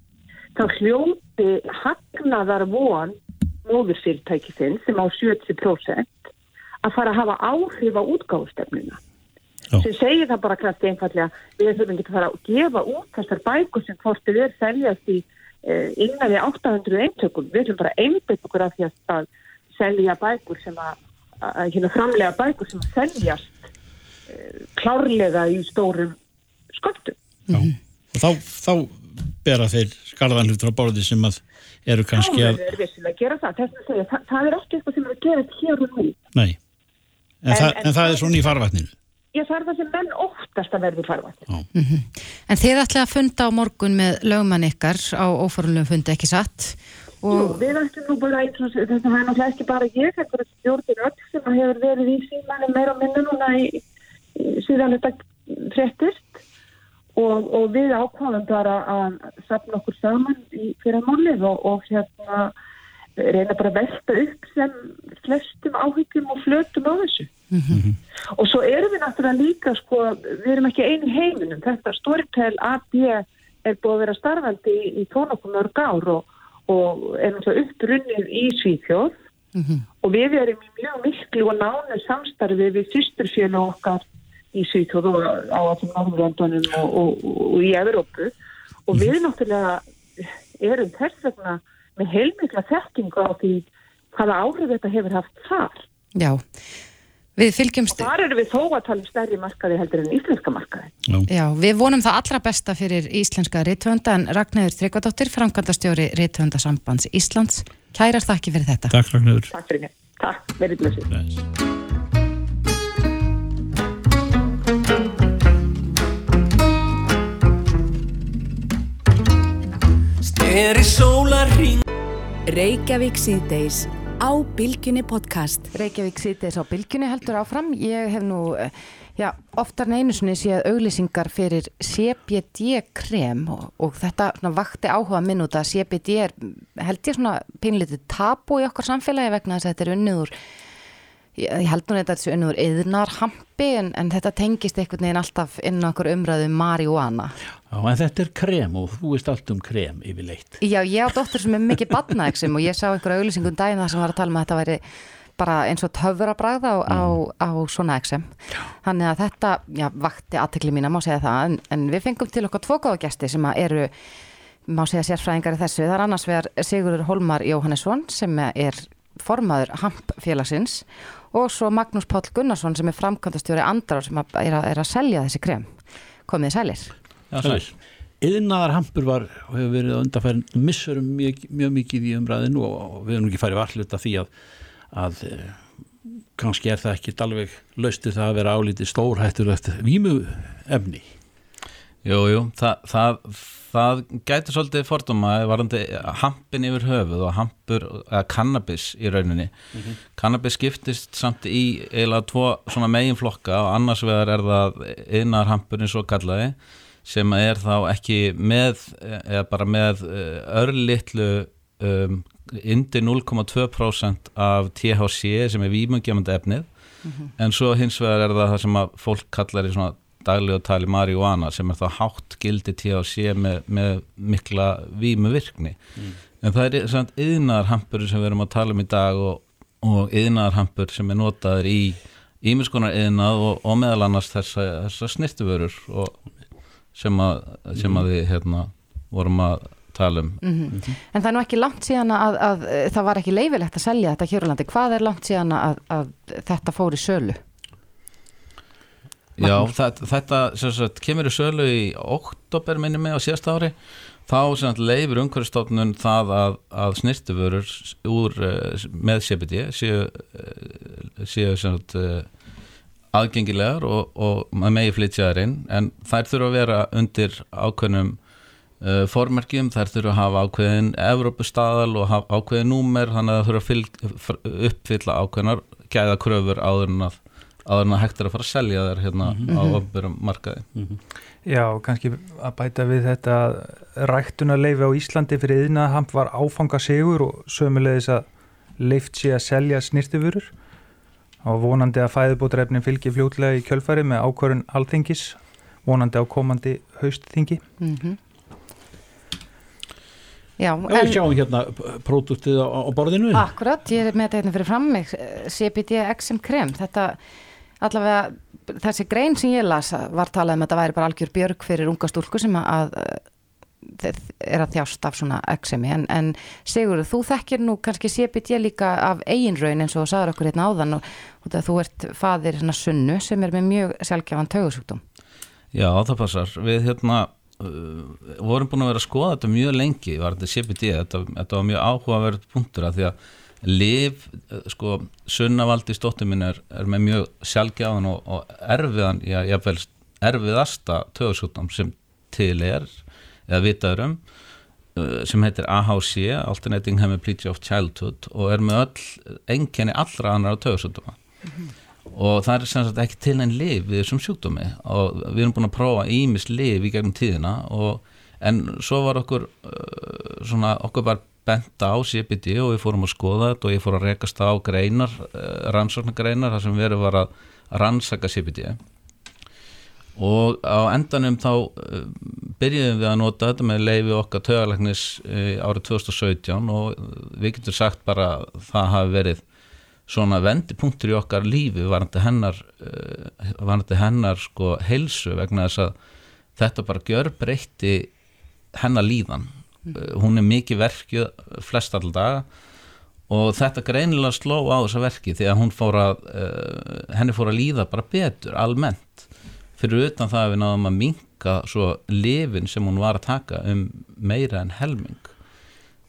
þá hljóti hagnaðar von móðurfyrirtæki sinn sem á 70% að fara að hafa áhrif á útgáfustefnuna. Sem segir það bara krafti einfallega við þurfum ekki að fara að gefa út þessar bækur sem hvort þið er seljast í eh, innan við 800 eintökum. Við þurfum bara einbyggt okkur af því að, selja bækur sem að, að hérna framlega bækur sem að seljast eh, klárlega í stórum sköldum. og þá, þá bera þeir skarðan hlutur á borði sem að eru kannski Já, að, við erum vissilega að gera það. Þess að segja, það, það er ekki eitthvað sem er að gera hér og nú. nei en, En- það, en- en það er svona í farvatninu? Ég þarf það sem menn óttast að verði farvægt. En þið ætlaði að funda á morgun með lögmann ykkar á óforunlegum fundi ekki satt? Jú, við ættum nú bara eins og þetta er náttúrulega ekki bara ég, þetta er stjórnir öll sem að hefur verið í símanum meira og minna núna í, í síðan þetta fréttist. Og, og við ákváðum bara að safna okkur saman í fyrramálið og, og hérna reyna bara að velta upp sem flestum áhyggjum og flötum á þessu. Og svo erum við náttúrulega líka, sko, við erum ekki einu heiminum. Þetta Storytel AB er búið að vera starfandi í, í tónokkum mörg ár og, og er náttúrulega upprunnið í Svíþjóð. Og við erum í mjög miklu og nánu samstarfi við sýsturfjölu okkar í Svíþjóð og á allum Norðurlandunum og, og, og í Evrópu. Og við náttúrulega erum þess vegna með heilmikla þekkingu á því hvaða áhrif þetta hefur haft þar. Já, við fylgjumst Og þar eru við þó að tala um stærri markaði heldur en íslenska markaði. Já, við vonum það allra besta fyrir íslenska rithönda en Ragnæður Tryggvadóttir, framkvæmdastjóri Rithöndasambands Íslands. Kærar þakki fyrir þetta. Takk Ragnhjóður Takk fyrir mér. Takk, verið blössið. Steri sólarring Reykjavík síðdeis á Bilginni podcast. Reykjavík síðdeis á Bilginni heldur áfram. Ég hef nú, eh, já, oftar en einu sinni séð auglýsingar fyrir CBD-krem og, og þetta svona vakti áhuga minn út að CBD er, held ég svona pínlítið tabu í okkar samfélagi vegna þess að þetta er unnið úr Ég ég held nú þetta þessu unnur yðnarhampi en, en þetta tengist einhvern veginn alltaf inn á okkur umræðu um marihuana. Já, en þetta er krem og þú veist allt um krem yfirleitt Já, ég á dóttur sem er mikið badnaðexum og ég sá einhverja auglýsingum daginn þar sem var að tala um að þetta væri bara eins og töfurabræð á, á, á svona exem. Þannig að þetta, já, vakti aðtekli mína, má segja það, en, en við fengum til okkar tvo góða gesti sem að eru, má segja sérfræðingar þessu. Það er annars vegar Sigurður Holmar Jóhannesson sem er formaður HAMP félagsins og svo Magnús Páll Gunnarsson sem er framkvæmdastjóri Andrar sem er að, er að selja þessi krem. Komið sælir. Yðnaðar hampur var og hefur verið að undarfærin missurum mjög, mjög mikið í umræðinu og, og við erum ekki farið varhluta því að, að eh, kannski er það ekki alveg laustið það að vera álítið stórhættur eftir vímu efni Jú, jú, það, það, það gæti svolítið fordóma varandi hampin yfir höfuð og hampur, eða cannabis í rauninni. Mhm. Cannabis skiptist samt í eiginlega tvo svona meginflokka og annars vegar er það yðnar hampurinn svo kallaði sem er þá ekki með, eða bara með eh, örlittlu um, indi 0,2% af THC sem er vímungjamandi efnið en svo hins vegar er það það sem að fólk kallar í svona daglega tali marihuana sem er það hátt gildi THC með, með mikla vímu virkni en það er samt yðnaðarhampur sem við erum að tala um í dag og, og yðnaðarhampur sem er notaður í ímiskonar yðnað og, og meðal annars þessa, þessa snirtuvörur og sem að, sem að við hérna vorum að tala um Mhm. En það er nú ekki langt síðan að, að, að það var ekki leifilegt að selja þetta hér á landi. Hvað er langt síðan að, að þetta fór í sölu? Já, þetta, þetta sagt, kemur í sölu í oktober minni mig á síðasta ári. Þá leifir umhverfstofnun það að, að snirtuvörur úr, eh, með CBD séu, eh, séu sagt, eh, aðgengilegar og, og megi flytja þær inn. En þær þurfa að vera undir ákveðnum uh, formerkjum, þær þurfa að hafa ákveðin Evrópustaðal og ákveðin númer þannig að það þurfa að uppfylla ákveðnar gæða kröfur áður en að að hægt er að fara að selja þær hérna á opnbjörnum markaði. Já, kannski að bæta við þetta að ræktunarleifi á Íslandi fyrir yðnahamp var áfanga sigur og sömulegis að leift sé að selja snirtifurur og vonandi að fæðubótrefnin fylgi fljótlega í kjölfari með ákvörun alþingis, vonandi á komandi haustþingi. Mm Já, Já, við sjáum hérna próduktið á, á borðinu. Akkurat, ég er með þetta hérna fyrir fram mig CBD XM krem. Þetta allavega þessi grein sem ég las var talað um að þetta væri bara algjör björg fyrir unga stúlku sem að að er að þjást af svona XM en, en Sigurður, þú þekkir nú kannski CBD líka af eiginraun eins og sagður okkur hérna áðan og, og þú ert fadir hérna sunnu sem er með mjög sjálfgefan taugursjúkdóm Já, það passar. Við hérna uh, vorum búin að vera að skoða þetta mjög lengi, var þetta CBD, þetta, þetta var mjög áhugaverð punktur að því að liv, uh, sko, sunnavaldi stóttir minn er, er með mjög sjálfgjáðan og, og erfiðan, já, jáfnvel erfiðasta töðsúttam sem til er, eða vitaður um, uh, sem heitir AHC, Alternating Hemiplegia of Childhood og er með öll, enginni allra annar töðsúttama og það er sem sagt ekki til einn liv við þessum sjúkdómi. Og við erum búin að prófa ímis liv í gegnum tíðina og, en svo var okkur uh, svona, okkur bara bent á CBD og við fórum að skoða þetta og ég fór að rekast á greinar uh, rannsóknargreinar þar sem verið var að rannsaka CBD og á endanum þá uh, byrjuðum við að nota þetta með leifi okkar tögalegnis uh, árið 2017 og við getum sagt bara að það hafi verið svona vendipunktur í okkar lífi varandi hennar varandi hennar sko heilsu vegna þess að þetta bara gjör breytti hennar líðan hún er mikið verkið flest all daga. Og þetta greinilega sló á þessa verki því að fór að uh, henni fór að líða bara betur almennt. Fyrir utan það að við náðum að minka svo lifin sem hún var að taka um meira en helming.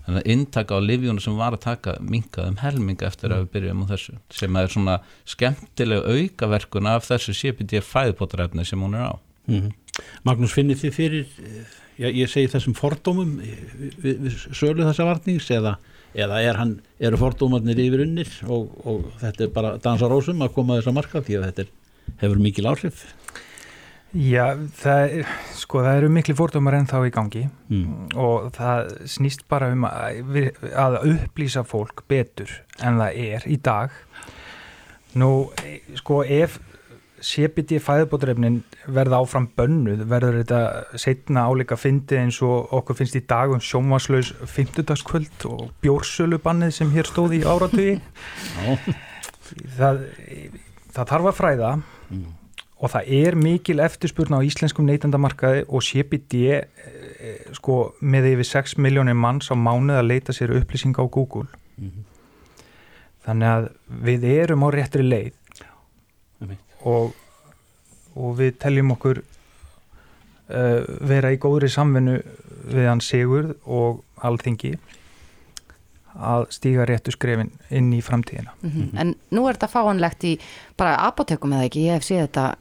Þannig að inntaka á livjónu sem var að taka minkað um helming eftir að við byrjum á þessu sem er svona skemmtileg aukaverkun af þessu CBD fæðbótarefni sem hún er á. Mhm. Magnús, finnir þið fyrir, eh, já, ég segi þessum fordómum við, við, við sölu þessa varnings eða, eða er hann, eru fordómarnir yfir unnir og, og þetta er bara dansa rósum að koma að þessa marka því að þetta er, hefur mikil áhrif? Já, það, sko, það eru miklu fordómar ennþá í gangi Mm. og það snýst bara um að, að upplýsa fólk betur en það er í dag. Nú, e, sko, ef CBD fæðubótrefnin verða áfram bönnuð, verður þetta setna álíka fyndi eins og okkur finnst í dag um sjónvarslaus fimmtudagskvöld og bjórsölubannið sem hér stóð í áratugi. það, það þarf að fræða og það er mikil eftirspurn á íslenskum neytendamarkaði og CBD eh, sko með yfir 6 miljónir manns á mánuð að leita sér upplýsinga á Google. Þannig að við erum á réttri leið og, og við teljum okkur uh, vera í góðri samvinnu við hann Sigurð og Alþingi að stíga réttu skrefin inn í framtíðina Mhm. En nú er þetta fáanlegt í bara apotekum eða ekki, ég hef séð þetta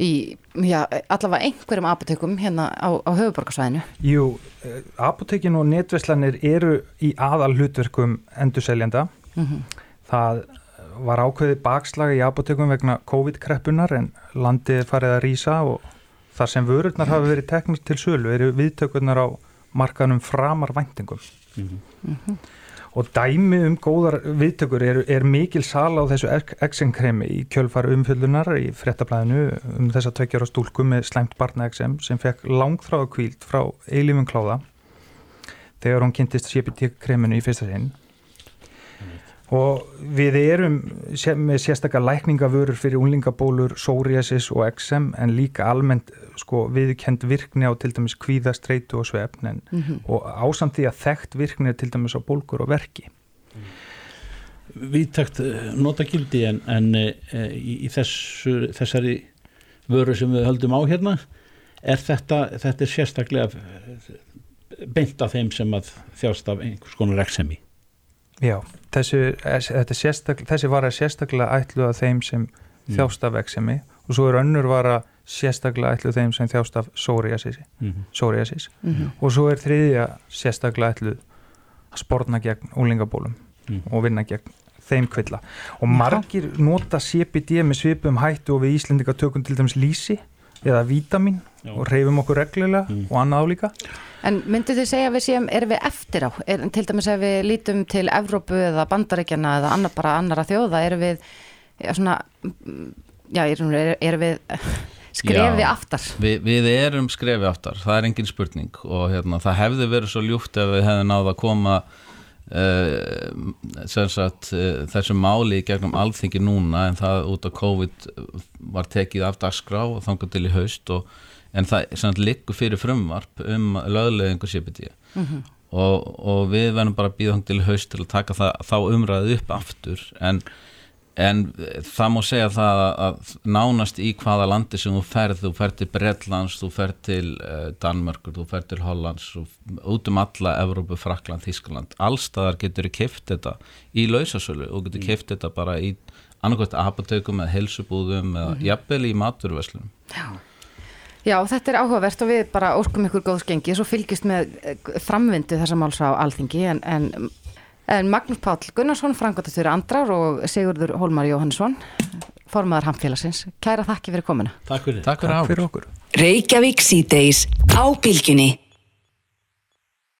í, já, allavega einhverjum apotekum hérna á, á höfuborgarsvæðinu. Jú, eh, apotekin og netverslanir eru í aðal hlutverkum endurseljanda. Mhm. Það var ákveðið bakslag í apotekum vegna COVID-kreppunar en landið farið að rýsa og þar sem vörurnar hafa verið teknast til sölu eru viðtökurnar á markanum framar væntingum. Og dæmi um góðar viðtökur er, er mikil sala á þessu XM-kremi í kjölfar umfjöldunar í frettablaðinu um þessa tveggjara stúlku með slæmt barna XM sem fekk langþráða kvíld frá eilífum kláða þegar hún kynntist CBT-kreminu í fyrsta sinn. Og við erum með sérstakar lækningavörur fyrir unglingabólur, psoriasis og XM en líka almennt sko, viðkend virkni á til dæmis kvíða, streitu og svefn en, Mhm. og ásamt því að þekkt virkni er til dæmis á bólgur og verki Vítakt notagildi en, en e, í, í þessu, þessari vöru sem við höldum á hérna er þetta, þetta er sérstaklega eh, beint af þeim sem að þjást af einhvers konar eksemi Já, er sérstak, þessi vara er sérstaklega ætluð að þeim sem Mm. þjást af eksemi og svo er önnur vara sérstaklega ætluð þeim sem þjást af psoriasis, Mhm. psoriasis. Mhm. og svo er þriðja sérstaklega ætluð að sporna gegn úlingabólum Mhm. og vinna gegn þeim kvilla og margir nota CBD með svipum hættu og við Íslendinga tökum til dæmis lísi eða vítamin Já. og reyfum okkur reglulega og annað álíka En myndu þið segja að við séum, erum við eftir á? Er, til dæmis ef við lítum til Evrópu eða Bandaríkjana eða annar, bara annara þjóða, erum við já, svona, mm, já, erum, er, erum við skrefi aftar? við, við erum skrefi aftar, það er engin spurning og hérna, það hefði verið svo ljúft ef við hefði náða að koma sagt uh, þessu máli í gegnum alþingi núna en það út af COVID var tekið af dagskrá og þangað til í haust og, en það liggur fyrir frumvarp um lögleðingu CBD Mhm. og, og við verðum bara að býða þangað til í haust til að taka það, þá umræðu upp aftur en En það má segja það að, nánast í hvaða landi sem þú ferð, þú ferð til Bretlands, þú ferð til uh, Danmörkur, þú ferð til Hollands, út um alla Evrópu, Frakland, Þískland, allstaðar getur þú keift þetta í lausasölu og getur keift þetta bara í annarkvæmt apotekum eða helsubúðum eða Mhm. jafnvel í maturveslunum. Já, þetta er áhugavert og við bara óskum ykkur góðsgengi svo fylgist með eh, framvindu þessa máls á alþingi en, en, en Magnús Páll Gunnarsson, frangatastur Andrar og Sigurður Hólmar Jóhannesson formaðar hamfélagsins. Kæra þakki fyrir komuna. Takk fyrir. Takk fyrir, fyrir okkur. Reykjavík síðdeis á bylgjunni